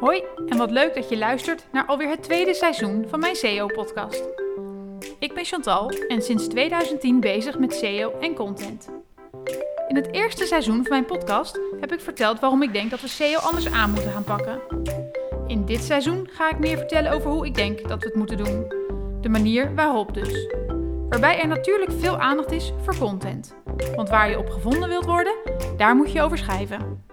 Hoi en wat leuk dat je luistert naar alweer het tweede seizoen van mijn SEO-podcast. Ik ben Chantal en sinds 2010 bezig met SEO en content. In het eerste seizoen van mijn podcast heb ik verteld waarom ik denk dat we SEO anders aan moeten gaan pakken. In dit seizoen ga ik meer vertellen over hoe ik denk dat we het moeten doen. De manier waarop dus. Waarbij er natuurlijk veel aandacht is voor content. Want waar je op gevonden wilt worden, daar moet je over schrijven.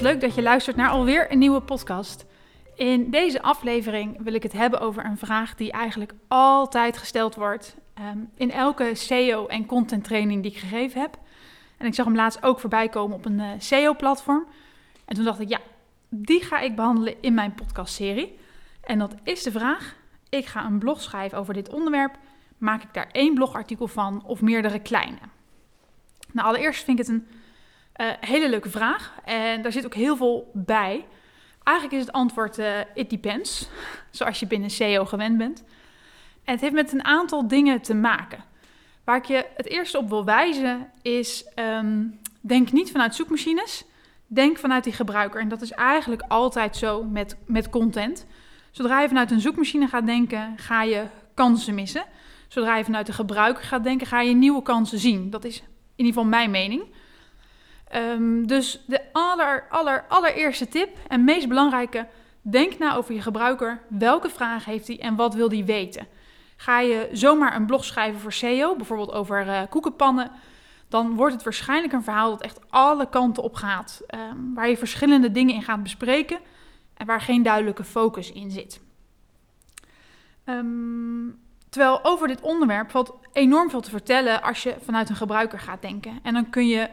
Leuk dat je luistert naar alweer een nieuwe podcast. In deze aflevering wil ik het hebben over een vraag die eigenlijk altijd gesteld wordt ehm, in elke SEO en content training die ik gegeven heb. En ik zag hem laatst ook voorbij komen op een uh, eh, SEO-platform. En toen dacht ik, ja, die ga ik behandelen in mijn podcastserie. En dat is de vraag: ik ga een blog schrijven over dit onderwerp. Maak ik daar één blogartikel van of meerdere kleine? Nou, allereerst vind ik het een uh, hele leuke vraag. En daar zit ook heel veel bij. Eigenlijk is het antwoord uh, it depends, zoals je binnen SEO gewend bent. En het heeft met een aantal dingen te maken. Waar ik je het eerste op wil wijzen is, um, denk niet vanuit zoekmachines, denk vanuit die gebruiker. En dat is eigenlijk altijd zo met, met content. Zodra je vanuit een zoekmachine gaat denken, ga je kansen missen. Zodra je vanuit de gebruiker gaat denken, ga je nieuwe kansen zien. Dat is in ieder geval mijn mening. Um, dus de aller, aller, allereerste tip en meest belangrijke, denk na over je gebruiker. Welke vraag heeft hij en wat wil hij weten? Ga je zomaar een blog schrijven voor SEO, bijvoorbeeld over uh, koekenpannen, dan wordt het waarschijnlijk een verhaal dat echt alle kanten op gaat. Um, waar je verschillende dingen in gaat bespreken en waar geen duidelijke focus in zit. Um, terwijl over dit onderwerp valt enorm veel te vertellen als je vanuit een gebruiker gaat denken. En dan kun je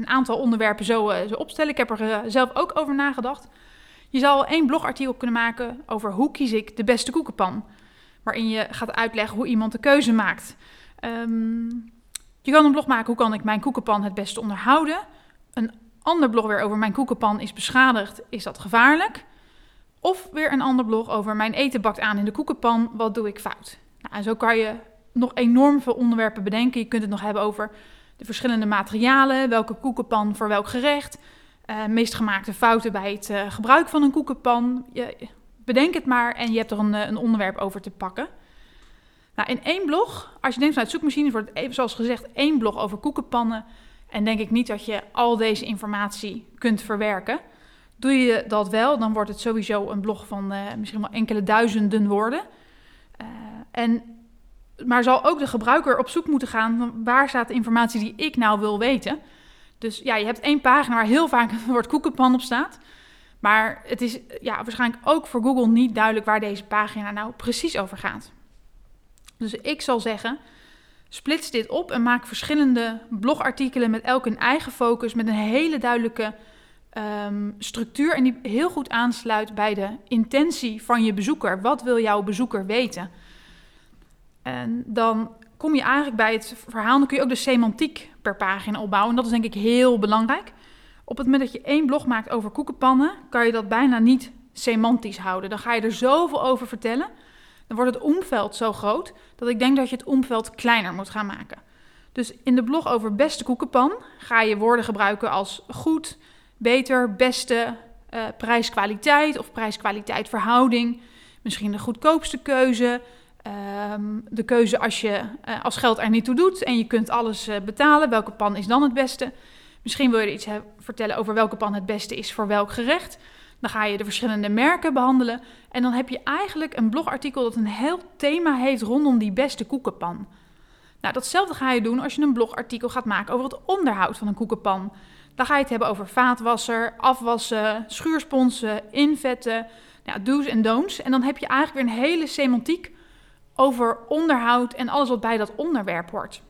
een aantal onderwerpen zo, uh, zo opstellen. Ik heb er uh, zelf ook over nagedacht. Je zal één blogartikel kunnen maken over hoe kies ik de beste koekenpan. Waarin je gaat uitleggen hoe iemand de keuze maakt. Um, je kan een blog maken hoe kan ik mijn koekenpan het beste onderhouden. Een ander blog weer over mijn koekenpan is beschadigd, is dat gevaarlijk? Of weer een ander blog over mijn eten bakt aan in de koekenpan, wat doe ik fout? Nou, en zo kan je nog enorm veel onderwerpen bedenken. Je kunt het nog hebben over de verschillende materialen, welke koekenpan voor welk gerecht, uh, meest gemaakte fouten bij het uh, gebruik van een koekenpan. Je, bedenk het maar en je hebt er een, eh, een onderwerp over te pakken. Nou, in één blog, als je denkt vanuit zoekmachines, wordt het even zoals gezegd één blog over koekenpannen. En denk ik niet dat je al deze informatie kunt verwerken. Doe je dat wel, dan wordt het sowieso een blog van misschien wel enkele duizenden woorden. En maar zal ook de gebruiker op zoek moeten gaan waar staat de informatie die ik nou wil weten. Dus ja, je hebt één pagina waar heel vaak het woord koekenpan op staat. Maar het is ja, waarschijnlijk ook voor Google niet duidelijk waar deze pagina nou precies over gaat. Dus ik zal zeggen, splits dit op en maak verschillende blogartikelen met elk een eigen focus, met een hele duidelijke um, structuur en die heel goed aansluit bij de intentie van je bezoeker. Wat wil jouw bezoeker weten? En dan kom je eigenlijk bij het verhaal, dan kun je ook de semantiek per pagina opbouwen. En dat is denk ik heel belangrijk. Op het moment dat je één blog maakt over koekenpannen, kan je dat bijna niet semantisch houden. Dan ga je er zoveel over vertellen. Dan wordt het omveld zo groot dat ik denk dat je het omveld kleiner moet gaan maken. Dus in de blog over beste koekenpan ga je woorden gebruiken als goed, beter, beste, uh, prijs-kwaliteit of prijs-kwaliteit verhouding. Misschien de goedkoopste keuze, Um, de keuze als, je, uh, als geld er niet toe doet en je kunt alles uh, betalen, welke pan is dan het beste? Misschien wil je iets vertellen over welke pan het beste is voor welk gerecht. Dan ga je de verschillende merken behandelen. En dan heb je eigenlijk een blogartikel dat een heel thema heeft rondom die beste koekenpan. Nou, datzelfde ga je doen als je een blogartikel gaat maken over het onderhoud van een koekenpan. Dan ga je het hebben over vaatwasser, afwassen, schuursponsen, invetten, nou, do's en don'ts. En dan heb je eigenlijk weer een hele semantiek over onderhoud en alles wat bij dat onderwerp hoort.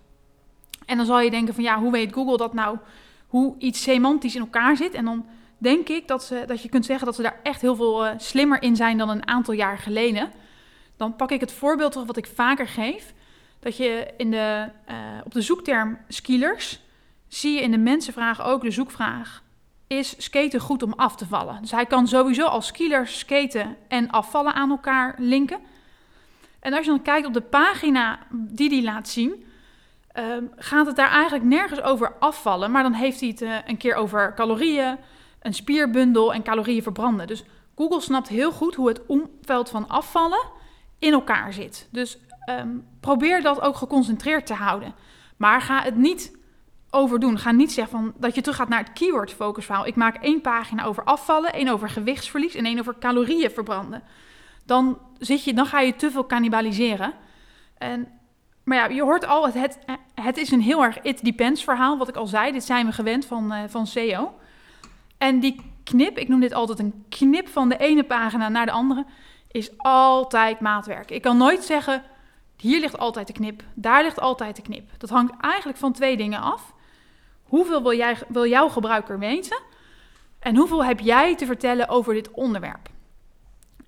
En dan zal je denken van ja, hoe weet Google dat nou, hoe iets semantisch in elkaar zit? En dan denk ik dat, ze, dat je kunt zeggen dat ze daar echt heel veel uh, slimmer in zijn dan een aantal jaar geleden. Dan pak ik het voorbeeld wat ik vaker geef. Dat je in de, uh, op de zoekterm skilers zie je in de mensenvraag ook de zoekvraag: is skaten goed om af te vallen? Dus hij kan sowieso als skieler skaten en afvallen aan elkaar linken. En als je dan kijkt op de pagina die hij laat zien, um, gaat het daar eigenlijk nergens over afvallen. Maar dan heeft hij het uh, een keer over calorieën, een spierbundel en calorieën verbranden. Dus Google snapt heel goed hoe het omveld van afvallen in elkaar zit. Dus ehm, probeer dat ook geconcentreerd te houden. Maar ga het niet overdoen. Ga niet zeggen van, dat je terug gaat naar het keyword focus verhaal. Ik maak één pagina over afvallen, één over gewichtsverlies en één over calorieën verbranden. Dan, zit je, dan ga je te veel cannibaliseren. En, maar ja, je hoort al, het, het, is een heel erg it depends verhaal. Wat ik al zei, dit zijn we gewend van, uh, van SEO. En die knip, ik noem dit altijd een knip van de ene pagina naar de andere, is altijd maatwerk. Ik kan nooit zeggen, hier ligt altijd de knip, daar ligt altijd de knip. Dat hangt eigenlijk van twee dingen af. Hoeveel wil, jij, wil jouw gebruiker weten? En hoeveel heb jij te vertellen over dit onderwerp?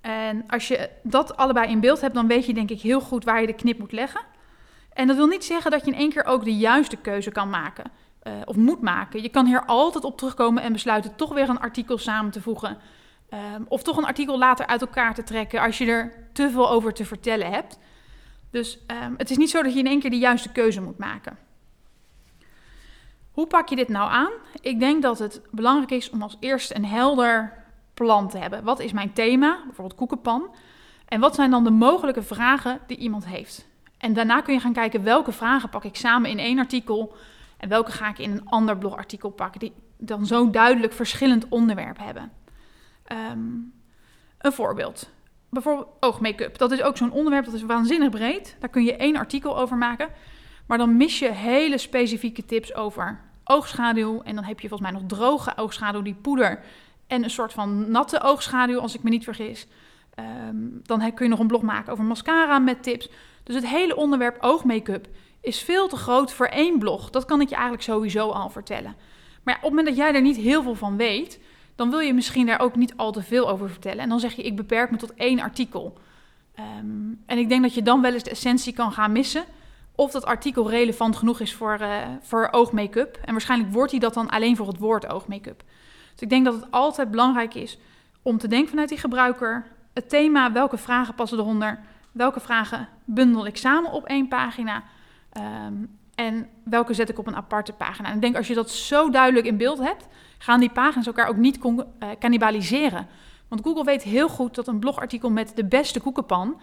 En als je dat allebei in beeld hebt, dan weet je denk ik heel goed waar je de knip moet leggen. En dat wil niet zeggen dat je in één keer ook de juiste keuze kan maken. Uh, of moet maken. Je kan hier altijd op terugkomen en besluiten toch weer een artikel samen te voegen. Um, of toch een artikel later uit elkaar te trekken als je er te veel over te vertellen hebt. Dus um, het is niet zo dat je in één keer de juiste keuze moet maken. Hoe pak je dit nou aan? Ik denk dat het belangrijk is om als eerste een helder plan te hebben. Wat is mijn thema? Bijvoorbeeld koekenpan. En wat zijn dan de mogelijke vragen die iemand heeft? En daarna kun je gaan kijken welke vragen pak ik samen in één artikel en welke ga ik in een ander blogartikel pakken die dan zo'n duidelijk verschillend onderwerp hebben. Um, een voorbeeld. Bijvoorbeeld oogmake-up. Dat is ook zo'n onderwerp dat is waanzinnig breed. Daar kun je één artikel over maken. Maar dan mis je hele specifieke tips over oogschaduw. En dan heb je volgens mij nog droge oogschaduw, die poeder. En een soort van natte oogschaduw, als ik me niet vergis. Um, dan kun je nog een blog maken over mascara met tips. Dus het hele onderwerp oogmake-up is veel te groot voor één blog. Dat kan ik je eigenlijk sowieso al vertellen. Maar op het moment dat jij er niet heel veel van weet, dan wil je misschien daar ook niet al te veel over vertellen. En dan zeg je, ik beperk me tot één artikel. Um, en ik denk dat je dan wel eens de essentie kan gaan missen. Of dat artikel relevant genoeg is voor, uh, voor oogmake-up. En waarschijnlijk wordt hij dat dan alleen voor het woord oogmake-up. Dus ik denk dat het altijd belangrijk is om te denken vanuit die gebruiker. Het thema, welke vragen passen eronder? Welke vragen bundel ik samen op één pagina? Um, en welke zet ik op een aparte pagina? En ik denk als je dat zo duidelijk in beeld hebt, gaan die pagina's elkaar ook niet uh, cannibaliseren. Want Google weet heel goed dat een blogartikel met de beste koekenpan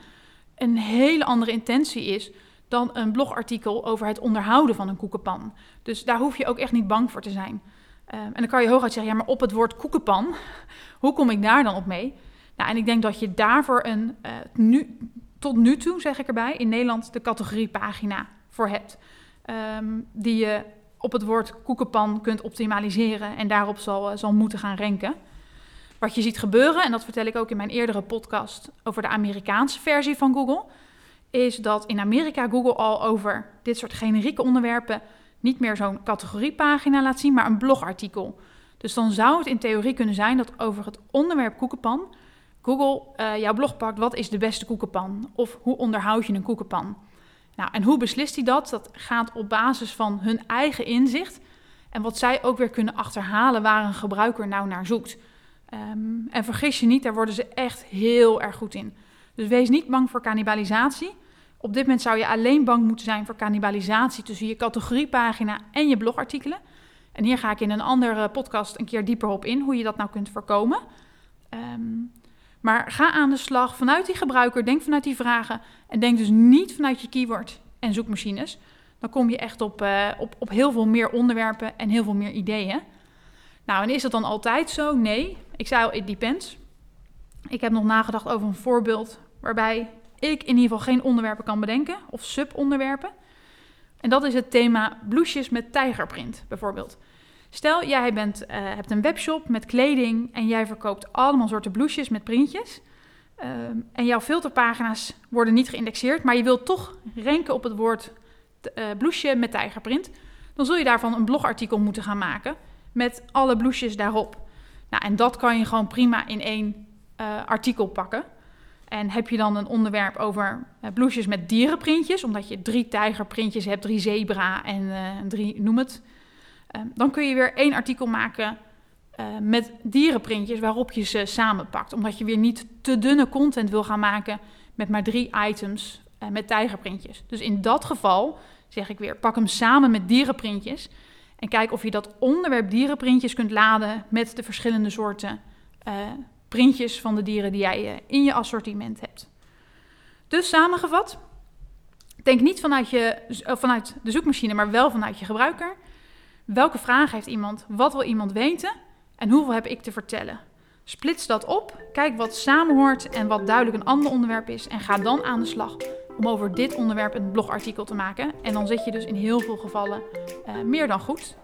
een hele andere intentie is dan een blogartikel over het onderhouden van een koekenpan. Dus daar hoef je ook echt niet bang voor te zijn. Um, en dan kan je hooguit zeggen, ja, maar op het woord koekenpan, hoe kom ik daar dan op mee? Nou, en ik denk dat je daarvoor een, uh, nu, tot nu toe, zeg ik erbij, in Nederland de categoriepagina voor hebt. Um, die je op het woord koekenpan kunt optimaliseren en daarop zal, uh, zal moeten gaan renken. Wat je ziet gebeuren, en dat vertel ik ook in mijn eerdere podcast over de Amerikaanse versie van Google, is dat in Amerika Google al over dit soort generieke onderwerpen niet meer zo'n categoriepagina laat zien, maar een blogartikel. Dus dan zou het in theorie kunnen zijn dat over het onderwerp koekenpan Google uh, jouw blog pakt, wat is de beste koekenpan? Of hoe onderhoud je een koekenpan? Nou, en hoe beslist hij dat? Dat gaat op basis van hun eigen inzicht en wat zij ook weer kunnen achterhalen waar een gebruiker nou naar zoekt. Um, en vergis je niet, daar worden ze echt heel erg goed in. Dus wees niet bang voor cannibalisatie. Op dit moment zou je alleen bang moeten zijn voor cannibalisatie tussen je categoriepagina en je blogartikelen. En hier ga ik in een andere podcast een keer dieper op in hoe je dat nou kunt voorkomen. Um, maar ga aan de slag vanuit die gebruiker, denk vanuit die vragen en denk dus niet vanuit je keyword en zoekmachines. Dan kom je echt op, uh, op, op heel veel meer onderwerpen en heel veel meer ideeën. Nou, en is dat dan altijd zo? Nee. Ik zei al, it depends. Ik heb nog nagedacht over een voorbeeld waarbij ik in ieder geval geen onderwerpen kan bedenken of subonderwerpen. En dat is het thema blouses met tijgerprint bijvoorbeeld. Stel, jij bent, uh, hebt een webshop met kleding en jij verkoopt allemaal soorten blouses met printjes. Uh, en jouw filterpagina's worden niet geïndexeerd, maar je wilt toch renken op het woord uh, met tijgerprint. Dan zul je daarvan een blogartikel moeten gaan maken met alle blouses daarop. Nou, en dat kan je gewoon prima in één uh, artikel pakken. En heb je dan een onderwerp over uh, blouses met dierenprintjes, omdat je drie tijgerprintjes hebt, drie zebra en uh, drie, noem het. Uh, dan kun je weer één artikel maken met dierenprintjes waarop je ze samenpakt. Omdat je weer niet te dunne content wil gaan maken met maar drie items met tijgerprintjes. Dus in dat geval zeg ik weer, pak hem samen met dierenprintjes. En kijk of je dat onderwerp dierenprintjes kunt laden met de verschillende soorten printjes van de dieren die jij uh, in je assortiment hebt. Dus samengevat, denk niet vanuit, je, uh, vanuit de zoekmachine, maar wel vanuit je gebruiker. Welke vraag heeft iemand? Wat wil iemand weten? En hoeveel heb ik te vertellen? Splits dat op, kijk wat samenhoort en wat duidelijk een ander onderwerp is en ga dan aan de slag om over dit onderwerp een blogartikel te maken. En dan zit je dus in heel veel gevallen uh, meer dan goed.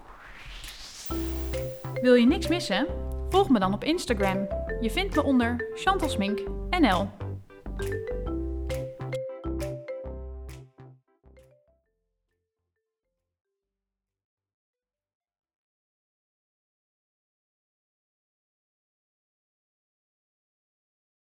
Wil je niks missen? Volg me dan op Instagram. Je vindt me onder Chantal Smink NL.